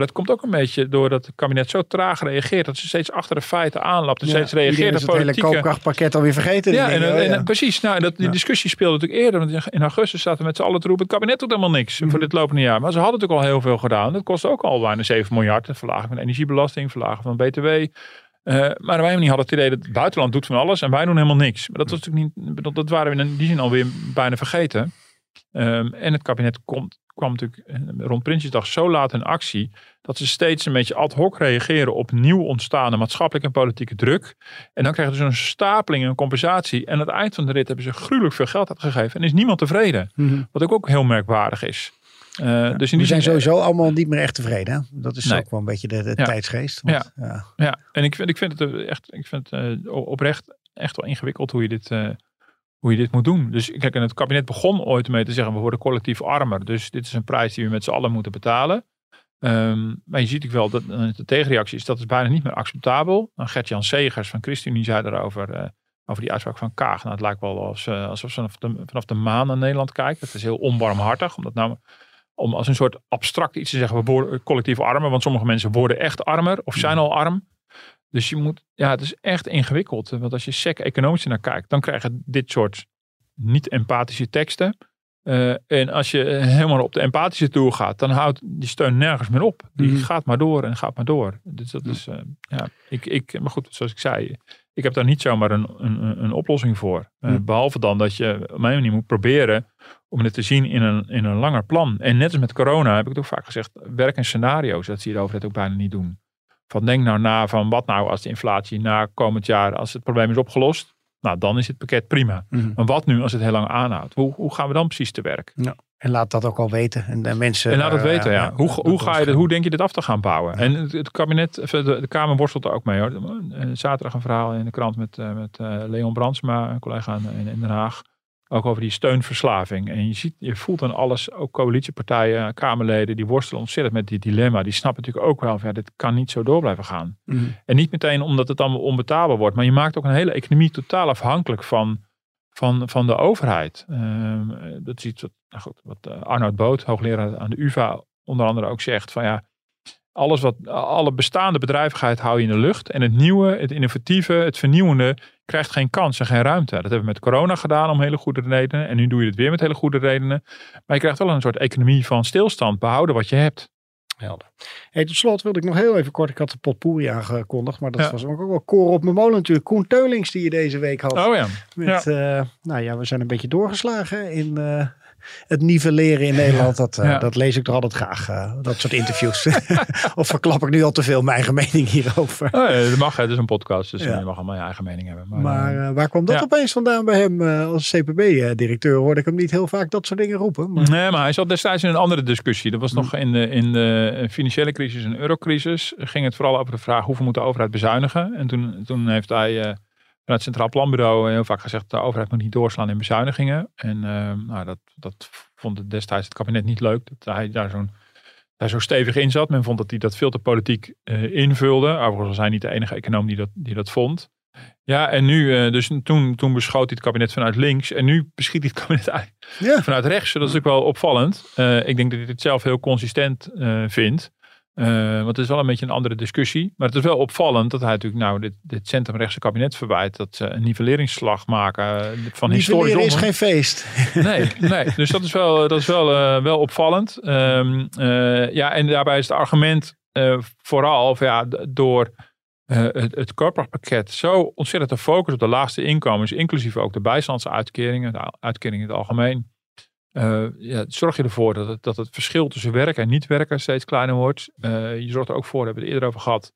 maar dat komt ook een beetje doordat het kabinet zo traag reageert. Dat ze steeds achter de feiten aanlapt. En ja, steeds reageert op het hele koopkrachtpakket alweer vergeten. Ja, en, en, en, precies. Nou, dat, die ja. discussie speelde natuurlijk eerder. Want in augustus zaten we met z'n allen te roepen. Het kabinet doet helemaal niks mm. voor dit lopende jaar. Maar ze hadden natuurlijk al heel veel gedaan. Dat kost ook al bijna 7 miljard. De verlaging van de energiebelasting, verlaging van BTW. Uh, maar wij niet hadden het idee dat het buitenland doet van alles. En wij doen helemaal niks. Maar dat was natuurlijk niet. Dat, dat waren we in die zin alweer bijna vergeten. Um, en het kabinet komt, kwam natuurlijk rond Prinsjesdag zo laat in actie. dat ze steeds een beetje ad hoc reageren op nieuw ontstaande maatschappelijke en politieke druk. En dan krijgen ze een stapeling en compensatie. En aan het eind van de rit hebben ze gruwelijk veel geld uitgegeven. En is niemand tevreden. Mm -hmm. Wat ook, ook heel merkwaardig is. Uh, ja, dus in die we zijn zin, sowieso allemaal niet meer echt tevreden. Hè? Dat is nee. ook wel een beetje de, de ja. tijdsgeest. Want, ja. ja. Ja. en ik vind, ik vind het echt ik vind het, uh, oprecht echt wel ingewikkeld hoe je dit, uh, hoe je dit moet doen. Dus kijk, en het kabinet begon ooit mee te zeggen, we worden collectief armer. Dus dit is een prijs die we met z'n allen moeten betalen. Um, maar je ziet ook wel dat de tegenreactie is, dat is bijna niet meer acceptabel. Gert-Jan Segers van ChristenUnie zei daarover, uh, over die uitspraak van Kaag. Nou, het lijkt wel als, uh, alsof ze vanaf de, vanaf de maan naar Nederland kijkt. Dat is heel onbarmhartig, omdat nou om als een soort abstract iets te zeggen, we worden collectief armer. Want sommige mensen worden echt armer of zijn al arm. Dus je moet, ja, het is echt ingewikkeld. Want als je sec economisch naar kijkt, dan krijg je dit soort niet-empathische teksten. Uh, en als je helemaal op de empathische toer gaat, dan houdt die steun nergens meer op. Die mm. gaat maar door en gaat maar door. Dus dat is, uh, ja, ik, ik, maar goed, zoals ik zei, ik heb daar niet zomaar een, een, een oplossing voor. Uh, Hm. Behalve dan dat je op mijn manier moet proberen om het te zien in een, in een langer plan. En net als met corona heb ik het ook vaak gezegd, werk in scenario's. Dat zie je de overheid ook bijna niet doen. Van denk nou na van wat nou als de inflatie na komend jaar, als het probleem is opgelost. Nou, dan is het pakket prima. Mhm. Maar wat nu als het heel lang aanhoudt? Hoe, hoe gaan we dan precies te werk? En laat dat ook al weten. En, de mensen. En laat het daar, weten, eh, ja. Hoe, dat hoe, ga je goed. hoe denk je dit af te gaan bouwen? En het, het kabinet, de, de Kamer worstelt er ook mee hoor. Eh, Zaterdag een verhaal in de krant met, eh, met eh, Leon Brandsma, een collega in, in Den Haag. Ook over die steunverslaving. En je ziet, je voelt aan alles, ook coalitiepartijen, Kamerleden, die worstelen ontzettend met dit dilemma. Die snappen natuurlijk ook wel van ja, dit kan niet zo door blijven gaan. Mhm. En niet meteen omdat het allemaal onbetaalbaar wordt. Maar je maakt ook een hele economie totaal afhankelijk van, van, van de overheid. Ehm, dat is iets wat, nou goed, wat eh, Arnoud Boot, hoogleraar aan de UvA, onder andere ook zegt. Van ja, alles wat, alle bestaande bedrijvigheid hou je in de lucht. En het nieuwe, het innovatieve, het vernieuwende krijgt geen kans en geen ruimte. Dat hebben we met corona gedaan om hele goede redenen. En nu doe je het weer met hele goede redenen. Maar je krijgt wel een soort economie van stilstand. Behouden wat je hebt. Helder. Hey, tot slot wilde ik nog heel even kort. Ik had de potpourri aangekondigd, maar dat Ja. was ook wel koren op mijn molen natuurlijk. Koen Teulings die je deze week had. Oh ja. Met, eh, nou ja, we zijn een beetje doorgeslagen in eh, het nivelleren in Nederland. Dat, eh, Ja. dat lees ik toch altijd graag, eh, dat soort interviews. of verklap ik nu al te veel mijn eigen mening hierover? Oh, ja, dat mag, het is een podcast, dus Ja. je mag allemaal je eigen mening hebben. Maar, Maar eh, waar kwam dat opeens vandaan bij hem? als CPB-directeur hoorde ik hem niet heel vaak dat soort dingen roepen. Maar, Nee, maar hij zat destijds in een andere discussie. Dat was nog in de, in de financiële crisis en eurocrisis. Ging het vooral over de vraag hoeveel moet de overheid bezuinigen. En toen, toen heeft hij het Centraal Planbureau heel vaak gezegd... de overheid moet niet doorslaan in bezuinigingen. En eh, nou, dat, dat vond het destijds het kabinet niet leuk. Dat hij daar zo'n daar zo stevig in zat. Men vond dat hij dat veel te politiek eh, invulde. Overigens was hij niet de enige econoom die dat, die dat vond. Ja, en nu, eh, dus toen, toen beschoot hij het kabinet vanuit links. En nu beschiet hij het kabinet ja, vanuit rechts. Dat is ook wel opvallend. Eh, ik denk dat hij het zelf heel consistent eh, vindt. Eh, want het is wel een beetje een andere discussie. Maar het is wel opvallend dat hij natuurlijk nou dit, dit centrumrechtse kabinet verwijt. Dat ze een nivelleringsslag maken eh, van historisch is geen feest. Nee, nee. Dus dat is wel, dat is wel, eh, wel opvallend. Ehm, eh, ja, en daarbij is het argument eh, vooral of ja, door eh, het, het zo ontzettend te focussen op de laagste inkomens, inclusief ook de bijstandsuitkeringen, de uitkeringen in het algemeen. Eh, ja, zorg je ervoor dat het, dat het verschil tussen werken en niet werken steeds kleiner wordt. Eh, je zorgt er ook voor, daar hebben we het eerder over gehad,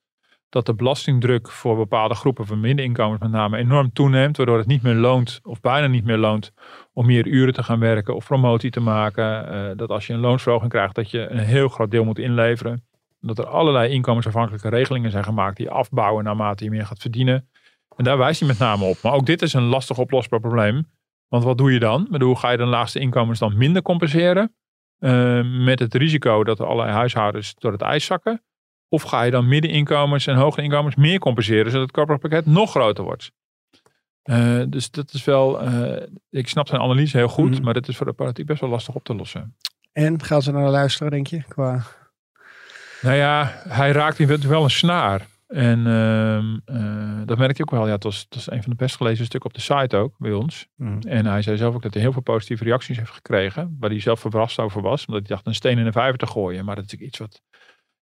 dat de belastingdruk voor bepaalde groepen van middeninkomens met name enorm toeneemt, waardoor het niet meer loont of bijna niet meer loont om meer uren te gaan werken of promotie te maken. Eh, dat als je een loonsverhoging krijgt, dat je een heel groot deel moet inleveren. Dat er allerlei inkomensafhankelijke regelingen zijn gemaakt die afbouwen naarmate je meer gaat verdienen. En daar wijst hij met name op. Maar ook dit is een lastig oplosbaar probleem. Want wat doe je dan? Hoe ga je de laagste inkomens dan minder compenseren? Eh, met het risico dat allerlei huishoudens door het ijs zakken. Of ga je dan middeninkomens en hogere inkomens meer compenseren, zodat het corporate nog groter wordt? Eh, dus dat is wel, eh, ik snap zijn analyse heel goed, Mhm. maar dat is voor de politiek best wel lastig op te lossen. En gaan ze naar luisteren, denk je? Qua... Nou ja, hij raakt eventueel wel een snaar. En ehm, eh, dat merk je ook wel. Ja, het was, het was een van de best gelezen stukken op de site ook bij ons. Mhm. En hij zei zelf ook dat hij heel veel positieve reacties heeft gekregen. Waar hij zelf verrast over was. Omdat hij dacht een steen in de vijver te gooien. Maar dat is natuurlijk iets wat,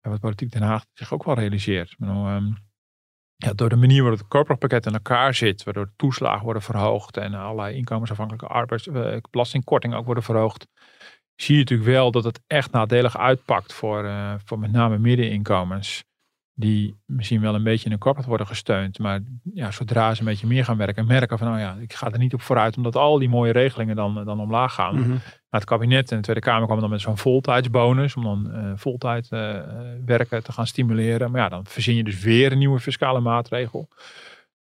wat Politiek Den Haag zich ook wel realiseert. Ik bedoel, ehm, ja, door de manier waarop het corporate in elkaar zit. Waardoor de toeslagen worden verhoogd. En allerlei inkomensafhankelijke arbeids, eh, belastingkortingen ook worden verhoogd. Zie je natuurlijk wel dat het echt nadelig uitpakt voor, eh, voor met name middeninkomens die misschien wel een beetje in een corporate worden gesteund. Maar ja, zodra ze een beetje meer gaan werken en merken van, nou ja, ik ga er niet op vooruit, omdat al die mooie regelingen dan, dan omlaag gaan. Nou, het kabinet en de Tweede Kamer kwamen dan met zo'n voltijdsbonus, om dan eh voltijd eh, werken te gaan stimuleren. Maar ja, dan verzin je dus weer een nieuwe fiscale maatregel.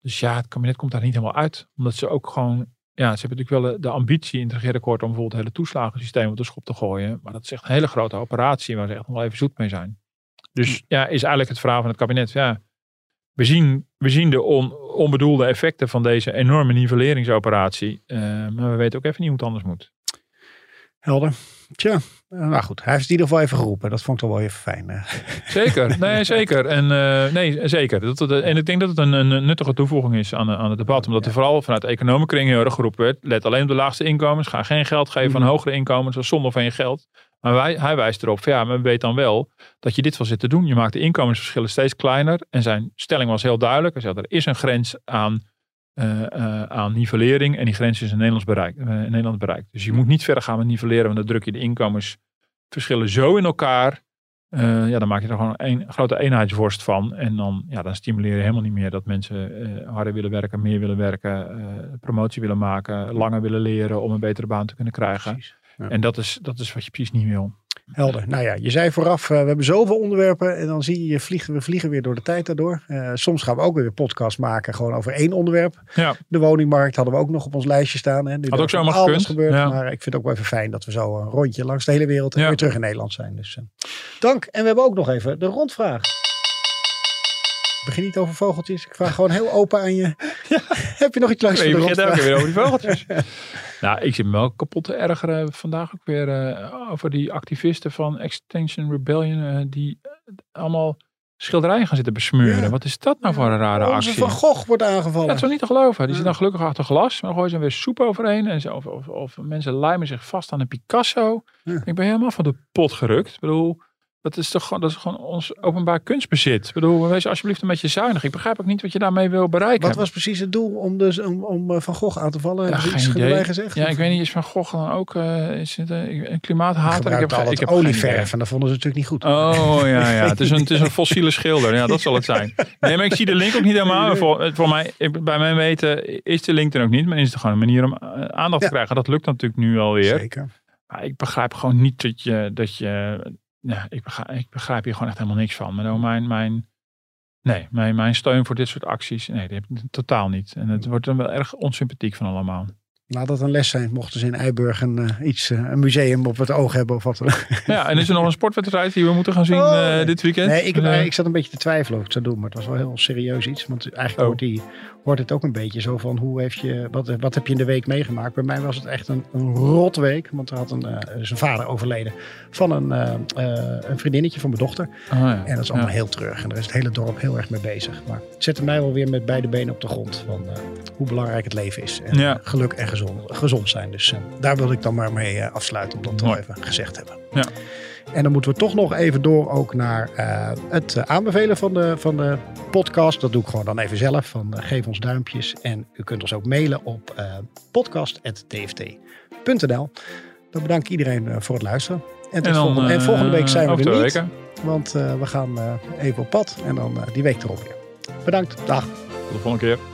Dus ja, het kabinet komt daar niet helemaal uit. Omdat ze ook gewoon, ja, ze hebben natuurlijk wel de, de ambitie in het regeerakkoord om bijvoorbeeld het hele toeslagensysteem op de schop te gooien. Maar dat is echt een hele grote operatie waar ze echt nog wel even zoet mee zijn. Dus ja, is eigenlijk het verhaal van het kabinet. Ja, we zien, we zien de on, onbedoelde effecten van deze enorme nivelleringsoperatie. eh, maar we weten ook even niet hoe het anders moet. Helder. Tja, eh, nou goed. Hij heeft het in ieder geval even geroepen. Dat vond ik toch wel even fijn. eh. Zeker, nee, zeker. En, nee, zeker. Dat, dat- en ik denk dat het een, een nuttige toevoeging is aan, aan het debat. Omdat er vooral vanuit de economenkring heel erg geroepen werd. Let alleen op de laagste inkomens. Ga geen geld geven aan Mhm. hogere inkomens. Dat is zonde van je geld. Maar hij wijst erop, van, ja, maar weet dan wel dat je dit wel zit te doen. Je maakt de inkomensverschillen steeds kleiner. En zijn stelling was heel duidelijk. Hij zei, er is een grens aan, eh, eh, aan nivellering. En die grens is in, Nederlands bereik, eh, in Nederland bereikt. Dus je moet niet verder gaan met nivelleren. Want dan druk je de inkomensverschillen zo in elkaar. ja, dan maak je er gewoon een grote eenheidsworst van. En dan, ja, dan stimuleer je helemaal niet meer dat mensen harder willen werken, meer willen werken, promotie willen maken, langer willen leren om een betere baan te kunnen krijgen. Precies. Ja. En dat is, dat is wat je precies niet wil. Helder. Nou ja, je zei vooraf, eh, we hebben zoveel onderwerpen en dan zie je, je vliegen, we vliegen weer door de tijd daardoor. Eh, soms gaan we ook weer een podcast maken, gewoon over één onderwerp. Ja, De woningmarkt hadden we ook nog op ons lijstje staan. Hè. Had ook alles gekund. gebeurd, Ja. maar ik vind het ook wel even fijn dat we zo een rondje langs de hele wereld en Ja. weer terug in Nederland zijn. Dus eh, dank. En we hebben ook nog even de rondvraag. Begin niet over vogeltjes. Ik vraag gewoon heel open aan je. Heb je nog iets leuks voor je de begint ook rondvraag? weer over die vogeltjes. nou, ik zit me wel kapot te ergeren vandaag ook weer eh, over die activisten van Extinction Rebellion. eh, die eh, allemaal schilderijen gaan zitten besmeuren. Ja. Wat is dat nou voor een rare Onze actie? Van Gogh wordt aangevallen. Dat is wel niet te geloven. Die Ja. zit dan gelukkig achter glas. Maar dan gooien ze weer soep overheen. En zo, of, of, of mensen lijmen zich vast aan een Picasso. Ja. Ik ben helemaal van de pot gerukt. Ik bedoel, dat is toch gewoon, dat is gewoon ons openbaar kunstbezit. Ik bedoel, wees alsjeblieft een beetje zuinig. Ik begrijp ook niet wat je daarmee wil bereiken. Wat was precies het doel om, dus, om, om eh, Van Gogh aan te vallen? Ja, geen idee. gezegd? Ja, Of- ik weet niet, is Van Gogh dan ook uh, is het, uh, een klimaathater? Ik heb, al ik heb olieverf en dat vonden ze natuurlijk niet goed. Oh ja, ja. Het is, een, het is een fossiele schilder. Ja, dat zal het zijn. Nee, maar ik zie de link ook niet helemaal. Voor, voor mij, bij mijn weten is de link er ook niet. Maar is het gewoon een manier om eh, aandacht Ja. te krijgen. Dat lukt natuurlijk nu alweer. Zeker. Maar ik begrijp gewoon niet dat je. Dat je ja, ik, begrijp, ik begrijp hier gewoon echt helemaal niks van. Maar nou, mijn, mijn, nee, mijn, mijn steun voor dit soort acties. Nee, die heb ik totaal niet. En het wordt dan wel erg onsympathiek van allemaal. Laat dat een les zijn. Mochten ze in Eiburg een, eh, iets, eh, een museum op het oog hebben of wat dan. Ja, en is er nog een sportwedstrijd die we moeten gaan zien Oh, eh, dit weekend? Nee, ik, ik zat een beetje te twijfelen of ik het zou doen. Maar het was wel heel serieus iets. Want eigenlijk Oh. hoort, die, hoort het ook een beetje zo van hoe heeft je, wat, wat heb je in de week meegemaakt? Bij mij was het echt een, een rot week. Want er had een, zijn vader overleden van een, een vriendinnetje van mijn dochter. oh ja. En dat is allemaal Ja. heel terug. En daar is het hele dorp heel erg mee bezig. Maar het zette mij wel weer met beide benen op de grond. Van hoe belangrijk het leven is. En Ja. geluk en gezond, gezond zijn. Dus eh, daar wilde ik dan maar mee eh, afsluiten. Om dat toch even gezegd hebben. Ja. En dan moeten we toch nog even door ook naar eh, het aanbevelen van de, van de podcast. Dat doe ik gewoon dan even zelf. Van, geef ons duimpjes. En u kunt ons ook mailen op podcast.tft.nl. Dan bedank ik iedereen voor het luisteren. En, tot En, dan, volgende, en volgende week zijn we er twee niet. weken. Want we gaan even op pad en dan die week erop weer. Bedankt. Dag. Tot de volgende keer.